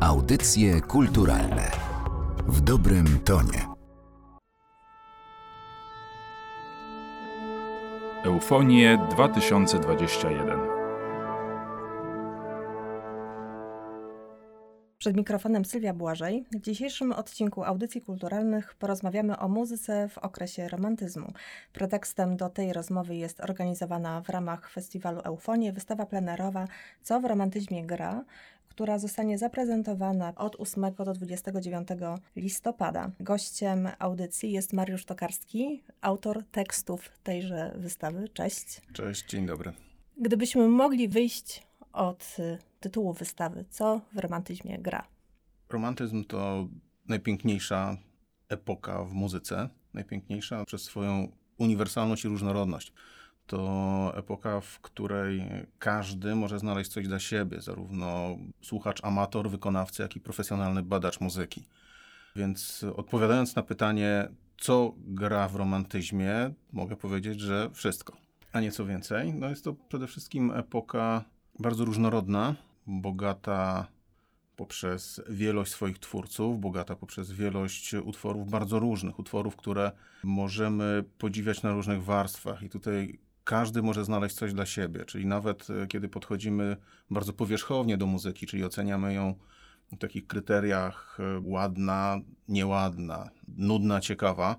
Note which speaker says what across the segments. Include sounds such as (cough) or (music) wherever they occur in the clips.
Speaker 1: Audycje kulturalne w dobrym tonie.
Speaker 2: Eufonie 2021
Speaker 3: Przed mikrofonem Sylwia Błażej. W dzisiejszym odcinku Audycji Kulturalnych porozmawiamy o muzyce w okresie romantyzmu. Pretekstem do tej rozmowy jest organizowana w ramach festiwalu Eufonie wystawa plenerowa Co w romantyzmie gra, która zostanie zaprezentowana od 8 do 29 listopada. Gościem audycji jest Mariusz Tokarski, autor tekstów tejże wystawy. Cześć.
Speaker 4: Cześć, dzień dobry.
Speaker 3: Gdybyśmy mogli wyjść od y, tytułu wystawy, co w romantyzmie gra?
Speaker 4: Romantyzm to najpiękniejsza epoka w muzyce, najpiękniejsza przez swoją uniwersalność i różnorodność to epoka, w której każdy może znaleźć coś dla siebie, zarówno słuchacz, amator, wykonawca, jak i profesjonalny badacz muzyki. Więc odpowiadając na pytanie, co gra w romantyzmie, mogę powiedzieć, że wszystko. A nieco więcej. No jest to przede wszystkim epoka bardzo różnorodna, bogata poprzez wielość swoich twórców, bogata poprzez wielość utworów bardzo różnych, utworów, które możemy podziwiać na różnych warstwach. I tutaj każdy może znaleźć coś dla siebie, czyli nawet e, kiedy podchodzimy bardzo powierzchownie do muzyki, czyli oceniamy ją w takich kryteriach e, ładna, nieładna, nudna, ciekawa,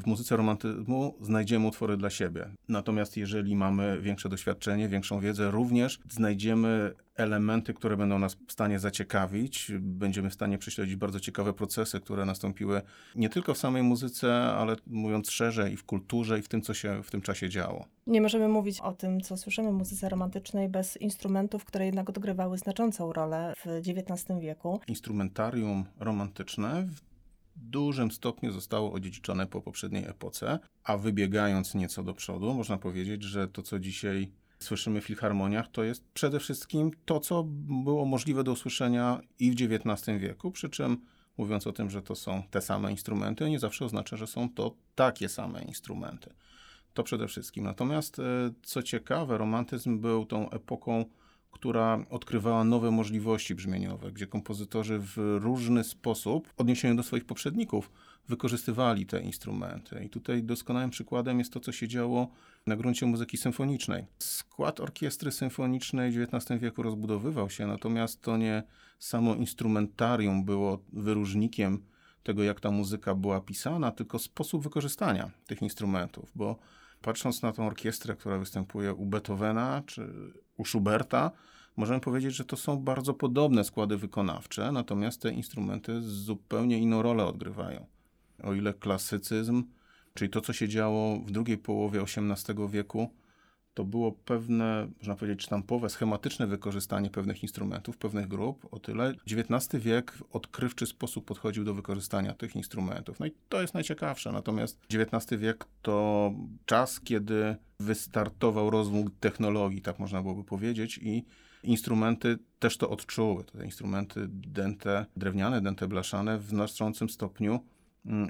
Speaker 4: w muzyce romantyzmu znajdziemy utwory dla siebie. Natomiast jeżeli mamy większe doświadczenie, większą wiedzę, również znajdziemy elementy, które będą nas w stanie zaciekawić. Będziemy w stanie prześledzić bardzo ciekawe procesy, które nastąpiły nie tylko w samej muzyce, ale mówiąc szerzej, i w kulturze, i w tym, co się w tym czasie działo.
Speaker 3: Nie możemy mówić o tym, co słyszymy w muzyce romantycznej bez instrumentów, które jednak odgrywały znaczącą rolę w XIX wieku.
Speaker 4: Instrumentarium romantyczne w dużym stopniu zostało odziedziczone po poprzedniej epoce, a wybiegając nieco do przodu, można powiedzieć, że to, co dzisiaj słyszymy w filharmoniach, to jest przede wszystkim to, co było możliwe do usłyszenia i w XIX wieku, przy czym mówiąc o tym, że to są te same instrumenty, nie zawsze oznacza, że są to takie same instrumenty. To przede wszystkim. Natomiast, e, co ciekawe, romantyzm był tą epoką która odkrywała nowe możliwości brzmieniowe, gdzie kompozytorzy w różny sposób, w odniesieniu do swoich poprzedników, wykorzystywali te instrumenty. I tutaj doskonałym przykładem jest to, co się działo na gruncie muzyki symfonicznej. Skład orkiestry symfonicznej w XIX wieku rozbudowywał się, natomiast to nie samo instrumentarium było wyróżnikiem tego, jak ta muzyka była pisana, tylko sposób wykorzystania tych instrumentów, bo patrząc na tą orkiestrę, która występuje u Beethovena czy u Schuberta, możemy powiedzieć, że to są bardzo podobne składy wykonawcze, natomiast te instrumenty zupełnie inną rolę odgrywają. O ile klasycyzm, czyli to, co się działo w drugiej połowie XVIII wieku, to było pewne, można powiedzieć, sztampowe, schematyczne wykorzystanie pewnych instrumentów, pewnych grup. O tyle XIX wiek w odkrywczy sposób podchodził do wykorzystania tych instrumentów. No i to jest najciekawsze. Natomiast XIX wiek to czas, kiedy wystartował rozwój technologii, tak można byłoby powiedzieć, i instrumenty też to odczuły. Te instrumenty dęte, drewniane, dęte blaszane w znaczącym stopniu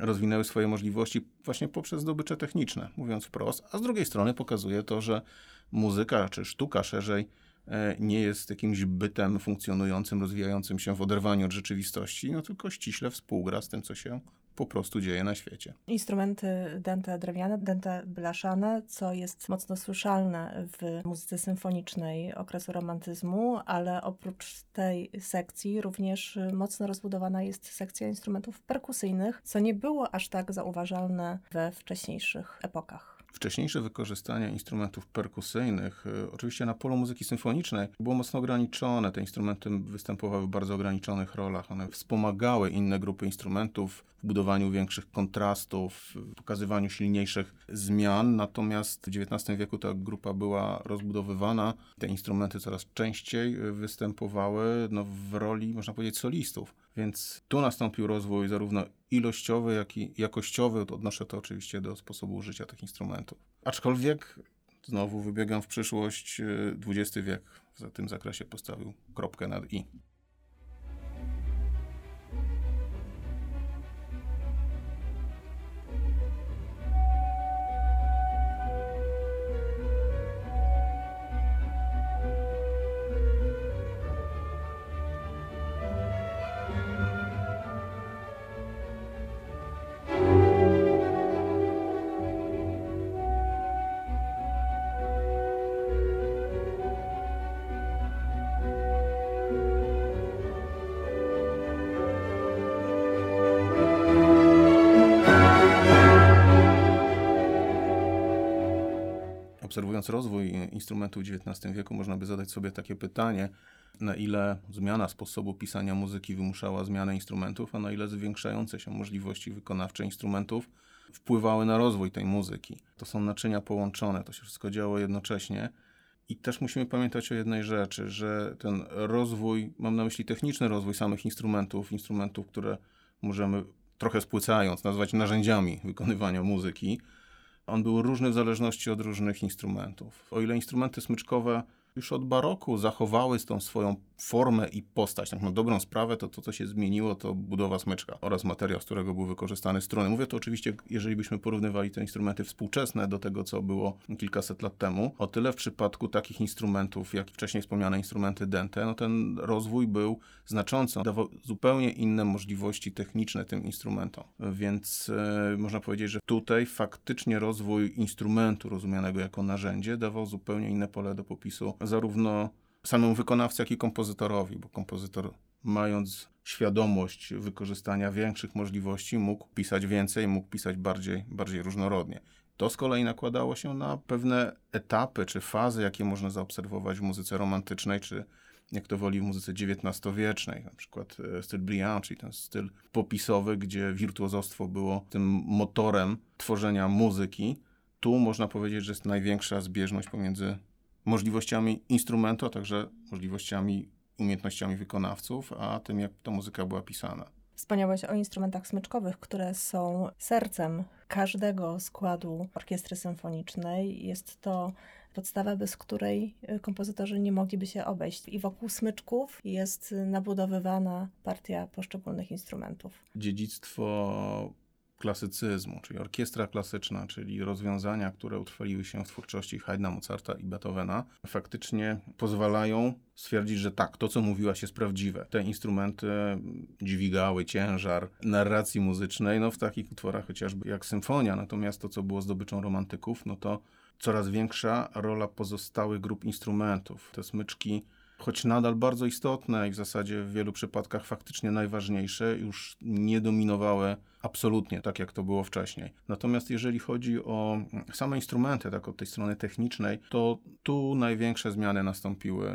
Speaker 4: rozwinęły swoje możliwości właśnie poprzez zdobycze techniczne, mówiąc wprost, a z drugiej strony pokazuje to, że muzyka czy sztuka szerzej e, nie jest jakimś bytem funkcjonującym, rozwijającym się w oderwaniu od rzeczywistości, no tylko ściśle współgra z tym, co się po prostu dzieje na świecie.
Speaker 3: Instrumenty dęte drewniane, dęte blaszane, co jest mocno słyszalne w muzyce symfonicznej okresu romantyzmu, ale oprócz tej sekcji również mocno rozbudowana jest sekcja instrumentów perkusyjnych, co nie było aż tak zauważalne we wcześniejszych epokach
Speaker 4: wcześniejsze wykorzystanie instrumentów perkusyjnych, y, oczywiście na polu muzyki symfonicznej, było mocno ograniczone. Te instrumenty występowały w bardzo ograniczonych rolach. One wspomagały inne grupy instrumentów w budowaniu większych kontrastów, w pokazywaniu silniejszych zmian. Natomiast w XIX wieku ta grupa była rozbudowywana. Te instrumenty coraz częściej y, występowały no, w roli, można powiedzieć, solistów. Więc tu nastąpił rozwój zarówno ilościowy, jak i jakościowy. Odnoszę to oczywiście do sposobu użycia tych instrumentów. Aczkolwiek znowu wybiegam w przyszłość, XX y, wiek w tym zakresie postawił kropkę nad i. obserwując rozwój instrumentu w XIX wieku, można by zadać sobie takie pytanie, na ile zmiana sposobu pisania muzyki wymuszała zmianę instrumentów, a na ile zwiększające się możliwości wykonawcze instrumentów wpływały na rozwój tej muzyki. To są naczynia połączone, to się wszystko działo jednocześnie. I też musimy pamiętać o jednej rzeczy, że ten rozwój, mam na myśli techniczny rozwój samych instrumentów, instrumentów, które możemy trochę spłycając nazwać narzędziami wykonywania muzyki, on był różny w zależności od różnych instrumentów. O ile instrumenty smyczkowe już od baroku zachowały tą swoją formę i postać. Tak na dobrą sprawę to, to, co się zmieniło, to budowa smyczka oraz materiał, z którego były wykorzystane struny. Mówię to oczywiście, jeżeli byśmy porównywali te instrumenty współczesne do tego, co było kilkaset lat temu. O tyle w przypadku takich instrumentów, jak wcześniej wspomniane instrumenty dente, no ten rozwój był znaczący. Dawał zupełnie inne możliwości techniczne tym instrumentom. Więc e, można powiedzieć, że tutaj faktycznie rozwój instrumentu rozumianego jako narzędzie dawał zupełnie inne pole do popisu zarówno samemu wykonawcy, jak i kompozytorowi, bo kompozytor mając świadomość wykorzystania większych możliwości, mógł pisać więcej, mógł pisać bardziej, bardziej różnorodnie. To z kolei nakładało się na pewne etapy czy fazy, jakie można zaobserwować w muzyce romantycznej, czy jak to woli w muzyce XIX-wiecznej, na przykład e, styl brillant, czyli ten styl popisowy, gdzie wirtuozostwo było tym motorem tworzenia muzyki. Tu można powiedzieć, że jest największa zbieżność pomiędzy możliwościami instrumentu, a także możliwościami, umiejętnościami wykonawców, a tym, jak ta muzyka była pisana.
Speaker 3: Wspomniałeś o instrumentach smyczkowych, które są sercem każdego składu orkiestry symfonicznej. Jest to podstawa, bez której y, kompozytorzy nie mogliby się obejść. I wokół smyczków jest nabudowywana partia poszczególnych instrumentów.
Speaker 4: Dziedzictwo klasycyzmu, czyli orkiestra klasyczna, czyli rozwiązania, które utrwaliły się w twórczości Haydna, Mozarta i Beethovena, faktycznie pozwalają stwierdzić, że tak, to co mówiłaś jest prawdziwe. Te instrumenty dźwigały ciężar narracji muzycznej, no w takich utworach chociażby jak symfonia, natomiast to co było zdobyczą romantyków, no to coraz większa rola pozostałych grup instrumentów. Te smyczki choć nadal bardzo istotne i w zasadzie w wielu przypadkach faktycznie najważniejsze, już nie dominowały absolutnie tak, jak to było wcześniej. Natomiast jeżeli chodzi o same instrumenty, tak od tej strony technicznej, to tu największe zmiany nastąpiły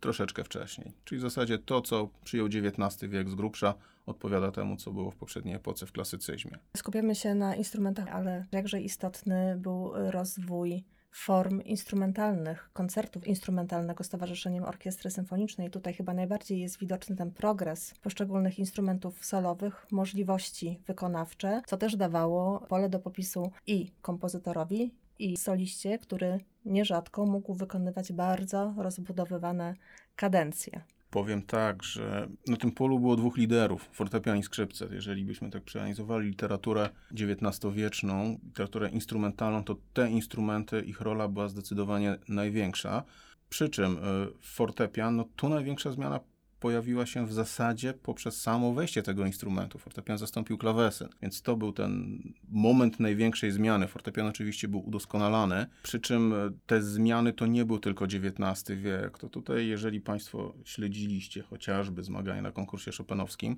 Speaker 4: troszeczkę wcześniej. Czyli w zasadzie to, co przyjął XIX wiek z grubsza, odpowiada temu, co było w poprzedniej epoce w klasycyzmie.
Speaker 3: Skupiamy się na instrumentach, ale jakże istotny był rozwój form instrumentalnych, koncertów instrumentalnego z Towarzyszeniem Orkiestry Symfonicznej. Tutaj chyba najbardziej jest widoczny ten progres poszczególnych instrumentów solowych, możliwości wykonawcze, co też dawało pole do popisu i kompozytorowi, i soliście, który nierzadko mógł wykonywać bardzo rozbudowywane kadencje.
Speaker 4: Powiem tak, że na tym polu było dwóch liderów, fortepian i skrzypce. Jeżeli byśmy tak przeanalizowali literaturę XIX-wieczną, literaturę instrumentalną, to te instrumenty, ich rola była zdecydowanie największa. Przy czym y, fortepian, no tu największa zmiana pojawiła się w zasadzie poprzez samo wejście tego instrumentu. Fortepian zastąpił klawesyn, więc to był ten moment największej zmiany. Fortepian oczywiście był udoskonalany, przy czym e, te zmiany to nie był tylko XIX wiek. To tutaj, jeżeli Państwo śledziliście chociażby zmagania na konkursie chopinowskim,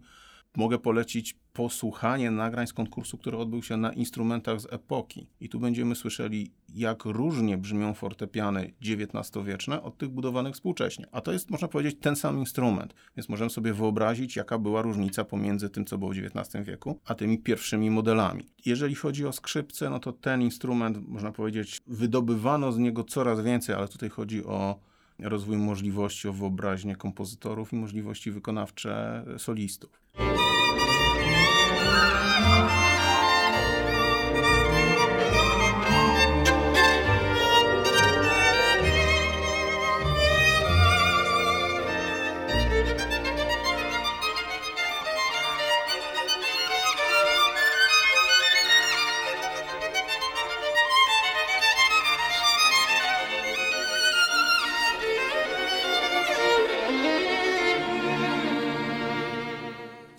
Speaker 4: mogę polecić posłuchanie nagrań z konkursu, który odbył się na instrumentach z epoki. I tu będziemy słyszeli, jak różnie brzmią fortepiany XIX-wieczne od tych budowanych współcześnie. A to jest, można powiedzieć, ten sam instrument. Więc możemy sobie wyobrazić, jaka była różnica pomiędzy tym, co było w XIX wieku, a tymi pierwszymi modelami. Jeżeli chodzi o skrzypce, no to ten instrument, można powiedzieć, wydobywano z niego coraz więcej, ale tutaj chodzi o rozwój możliwości, o wyobraźnię kompozytorów i możliwości wykonawcze solistów.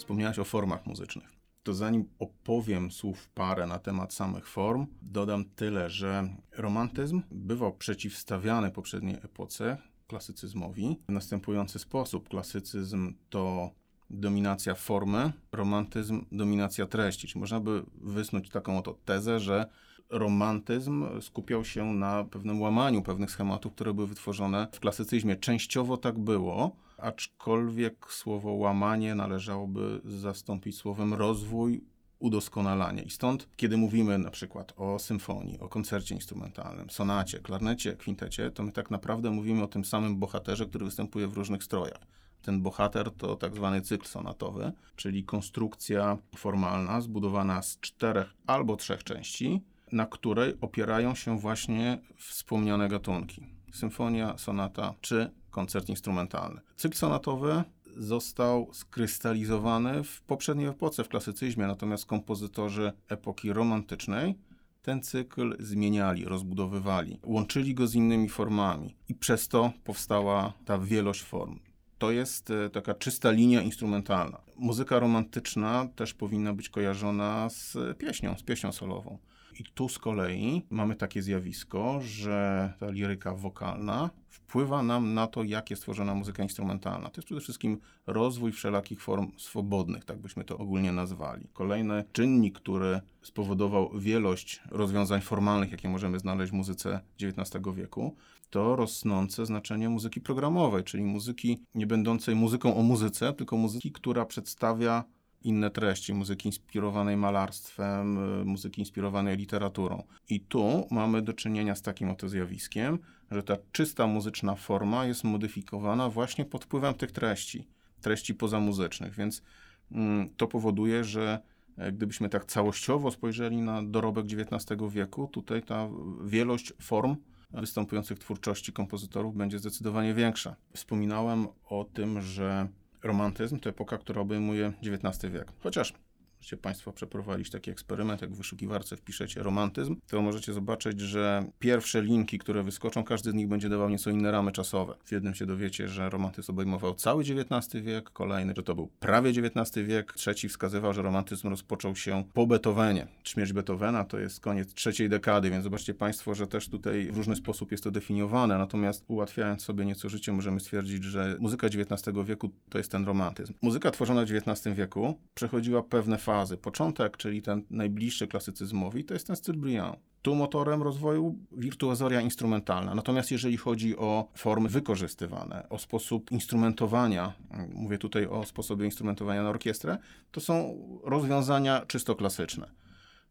Speaker 4: Wspomniałaś o formach muzycznych. To zanim opowiem słów parę na temat samych form, dodam tyle, że romantyzm bywał przeciwstawiany poprzedniej epoce klasycyzmowi w następujący sposób. Klasycyzm to dominacja formy, romantyzm dominacja treści. Czyli można by wysnuć taką oto tezę, że romantyzm skupiał się na pewnym łamaniu pewnych schematów, które były wytworzone w klasycyzmie. Częściowo tak było, aczkolwiek słowo łamanie należałoby zastąpić słowem rozwój, udoskonalanie. I stąd, kiedy mówimy na przykład o symfonii, o koncercie instrumentalnym, sonacie, klarnecie, kwintecie, to my tak naprawdę mówimy o tym samym bohaterze, który występuje w różnych strojach. Ten bohater to tak zwany cykl sonatowy, czyli konstrukcja formalna zbudowana z czterech albo trzech części, na której opierają się właśnie wspomniane gatunki. Symfonia, sonata czy koncert instrumentalny. Cykl sonatowy został skrystalizowany w poprzedniej epoce, w klasycyzmie, natomiast kompozytorzy epoki romantycznej ten cykl zmieniali, rozbudowywali, łączyli go z innymi formami i przez to powstała ta wielość form. To jest e, taka czysta linia instrumentalna. Muzyka romantyczna też powinna być kojarzona z pieśnią, z pieśnią solową. I tu z kolei mamy takie zjawisko, że ta liryka wokalna wpływa nam na to, jak jest tworzona muzyka instrumentalna. To jest przede wszystkim rozwój wszelakich form swobodnych, tak byśmy to ogólnie nazwali. Kolejny czynnik, który spowodował wielość rozwiązań formalnych, jakie możemy znaleźć w muzyce XIX wieku, to rosnące znaczenie muzyki programowej, czyli muzyki nie będącej muzyką o muzyce, tylko muzyki, która przedstawia inne treści, muzyki inspirowanej malarstwem, y, muzyki inspirowanej literaturą. I tu mamy do czynienia z takim oto zjawiskiem, że ta czysta muzyczna forma jest modyfikowana właśnie pod wpływem tych treści, treści pozamuzycznych, więc mm, to powoduje, że e, gdybyśmy tak całościowo spojrzeli na dorobek XIX wieku, tutaj ta wielość form występujących twórczości kompozytorów będzie zdecydowanie większa. Wspominałem o tym, że romantyzm to epoka, która obejmuje XIX wiek. Chociaż możecie Państwo przeprowadzić taki eksperyment, jak w wyszukiwarce wpiszecie romantyzm, to możecie zobaczyć, że pierwsze linki, które wyskoczą, każdy z nich będzie dawał nieco inne ramy czasowe. W jednym się dowiecie, że romantyzm obejmował cały XIX wiek, kolejny, że to był prawie XIX wiek, trzeci wskazywał, że romantyzm rozpoczął się po Beethovenie. Śmierć Beethovena to jest koniec trzeciej dekady, więc zobaczcie Państwo, że też tutaj w różny sposób jest to definiowane, natomiast ułatwiając sobie nieco życie, możemy stwierdzić, że muzyka XIX wieku to jest ten romantyzm. Muzyka tworzona w XIX wieku przechodziła pewne fazy. Początek, czyli ten najbliższy klasycyzmowi, to jest ten styl brillant. Tu motorem rozwoju wirtuozoria instrumentalna. Natomiast jeżeli chodzi o formy wykorzystywane, o sposób instrumentowania, mówię tutaj o sposobie instrumentowania na orkiestrę, to są rozwiązania czysto klasyczne.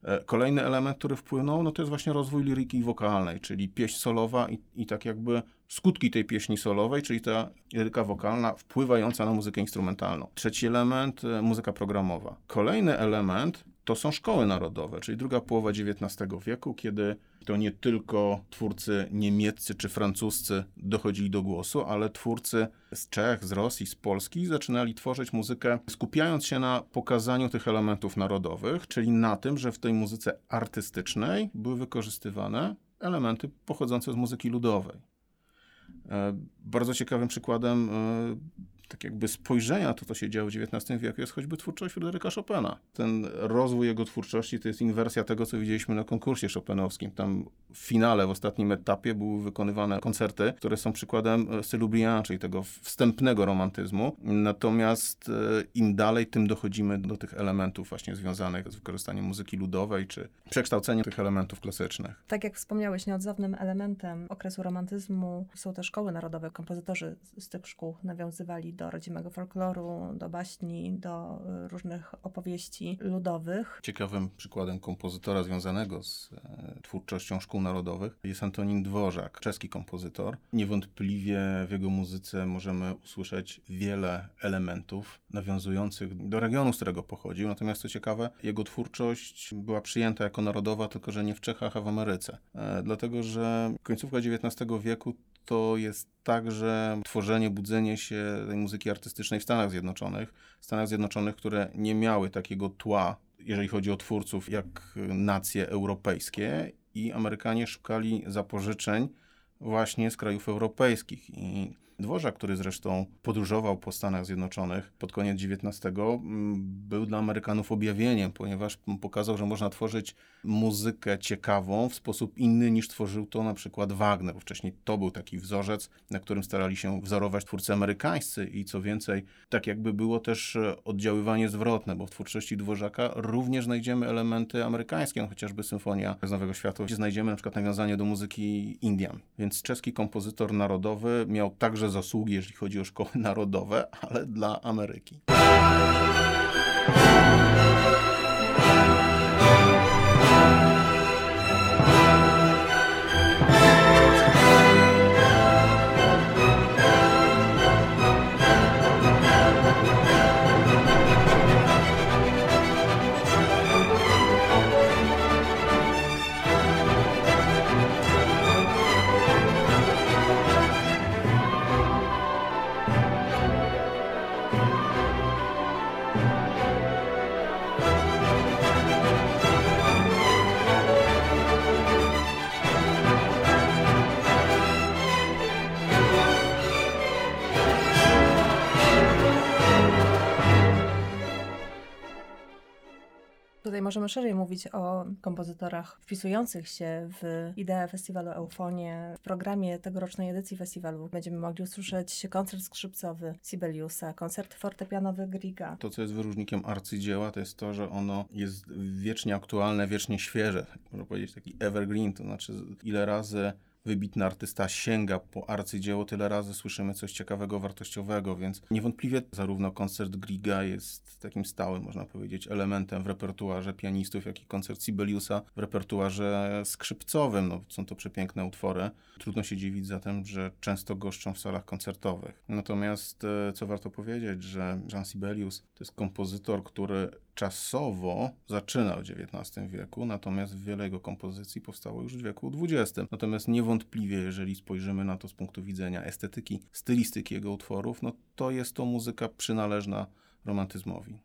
Speaker 4: E, kolejny element, który wpłynął, no to jest właśnie rozwój liryki wokalnej, czyli pieśń solowa i, i tak jakby skutki tej pieśni solowej, czyli ta liryka wokalna wpływająca na muzykę instrumentalną. Trzeci element, e, muzyka programowa. Kolejny element to są szkoły narodowe, czyli druga połowa XIX wieku, kiedy to nie tylko twórcy niemieccy czy francuscy dochodzili do głosu, ale twórcy z Czech, z Rosji, z Polski zaczynali tworzyć muzykę, skupiając się na pokazaniu tych elementów narodowych, czyli na tym, że w tej muzyce artystycznej były wykorzystywane elementy pochodzące z muzyki ludowej. E, bardzo ciekawym przykładem e, tak jakby spojrzenia na to, co się działo w XIX wieku, jest choćby twórczość Fryderyka Chopina. Ten rozwój jego twórczości to jest inwersja tego, co widzieliśmy na konkursie chopinowskim. Tam w finale, w ostatnim etapie były wykonywane koncerty, które są przykładem e, stylu Briand, czyli tego wstępnego romantyzmu. Natomiast e, im dalej, tym dochodzimy do tych elementów właśnie związanych z wykorzystaniem muzyki ludowej, czy przekształceniem tych elementów klasycznych.
Speaker 3: Tak jak wspomniałeś, nieodzownym elementem okresu romantyzmu są te szkoły narodowe. Kompozytorzy z tych szkół nawiązywali do rodzimego folkloru, do baśni, do y, różnych opowieści ludowych.
Speaker 4: Ciekawym przykładem kompozytora związanego z e, twórczością szkół narodowych jest Antonin Dworzak, czeski kompozytor. Niewątpliwie w jego muzyce możemy usłyszeć wiele elementów nawiązujących do regionu, z którego pochodził. Natomiast co ciekawe, jego twórczość była przyjęta jako narodowa, tylko że nie w Czechach, a w Ameryce. E, dlatego, że końcówka XIX wieku to jest także tworzenie, budzenie się tej muzyki artystycznej w Stanach Zjednoczonych. Stanach Zjednoczonych, które nie miały takiego tła, jeżeli chodzi o twórców, jak nacje europejskie, i Amerykanie szukali zapożyczeń właśnie z krajów europejskich. I Dworzak, który zresztą podróżował po Stanach Zjednoczonych pod koniec XIX, mm, był dla Amerykanów objawieniem, ponieważ pokazał, że można tworzyć muzykę ciekawą w sposób inny niż tworzył to na przykład Wagner. Wcześniej to był taki wzorzec, na którym starali się wzorować twórcy amerykańscy i co więcej, tak jakby było też e, oddziaływanie zwrotne, bo w twórczości Dworzaka również znajdziemy elementy amerykańskie, no chociażby Symfonia z Nowego Świata, gdzie znajdziemy na przykład nawiązanie do muzyki Indian. Więc czeski kompozytor narodowy miał także zasługi, jeżeli chodzi o szkoły (laughs) narodowe, ale dla Ameryki.
Speaker 3: Możemy szerzej mówić o kompozytorach wpisujących się w ideę festiwalu Eufonie. W programie tegorocznej edycji festiwalu będziemy mogli usłyszeć koncert skrzypcowy Sibeliusa, koncert fortepianowy Griga.
Speaker 4: To, co jest wyróżnikiem arcydzieła, to jest to, że ono jest wiecznie aktualne, wiecznie świeże. Można powiedzieć taki evergreen, to znaczy ile razy wybitny artysta sięga po arcydzieło, tyle razy słyszymy coś ciekawego, wartościowego, więc niewątpliwie zarówno koncert Griga jest takim stałym, można powiedzieć, elementem w repertuarze pianistów, jak i koncert Sibeliusa w repertuarze skrzypcowym. No, są to przepiękne utwory. Trudno się dziwić zatem, że często goszczą w salach koncertowych. Natomiast, e, co warto powiedzieć, że Jean Sibelius to jest kompozytor, który czasowo zaczynał w XIX wieku, natomiast wiele jego kompozycji powstało już w wieku XX. Natomiast niewątpliwie, jeżeli spojrzymy na to z punktu widzenia estetyki, stylistyki jego utworów, no to jest to muzyka przynależna romantyzmowi.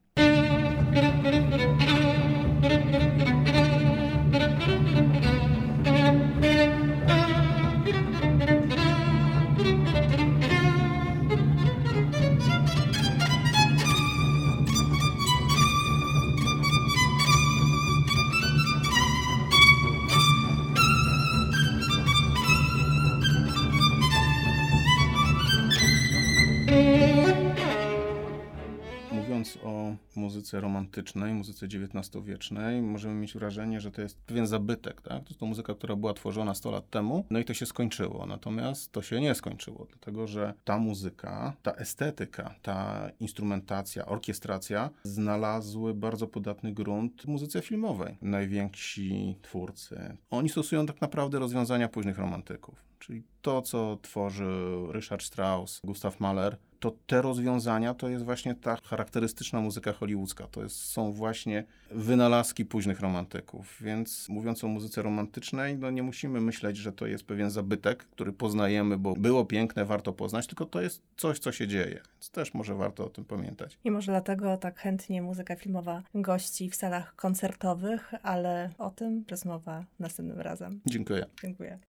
Speaker 4: Muzyce romantycznej, muzyce XIX-wiecznej, możemy mieć wrażenie, że to jest pewien zabytek. Tak? To jest to muzyka, która była tworzona 100 lat temu, no i to się skończyło. Natomiast to się nie skończyło, dlatego że ta muzyka, ta estetyka, ta instrumentacja, orkiestracja znalazły bardzo podatny grunt muzyce filmowej. Najwięksi twórcy, oni stosują tak naprawdę rozwiązania późnych romantyków. Czyli to, co tworzy Richard Strauss, Gustav Mahler, to te rozwiązania to jest właśnie ta charakterystyczna muzyka hollywoodzka. To jest, są właśnie wynalazki późnych romantyków. Więc mówiąc o muzyce romantycznej, no nie musimy myśleć, że to jest pewien zabytek, który poznajemy, bo było piękne, warto poznać, tylko to jest coś, co się dzieje. Więc też może warto o tym pamiętać.
Speaker 3: I może dlatego tak chętnie muzyka filmowa gości w salach koncertowych, ale o tym rozmowa następnym razem.
Speaker 4: Dziękuję.
Speaker 3: Dziękuję.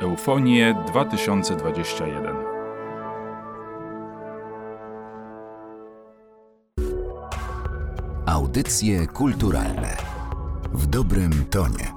Speaker 2: Eufonie 2021.
Speaker 1: Audycje kulturalne w dobrym tonie.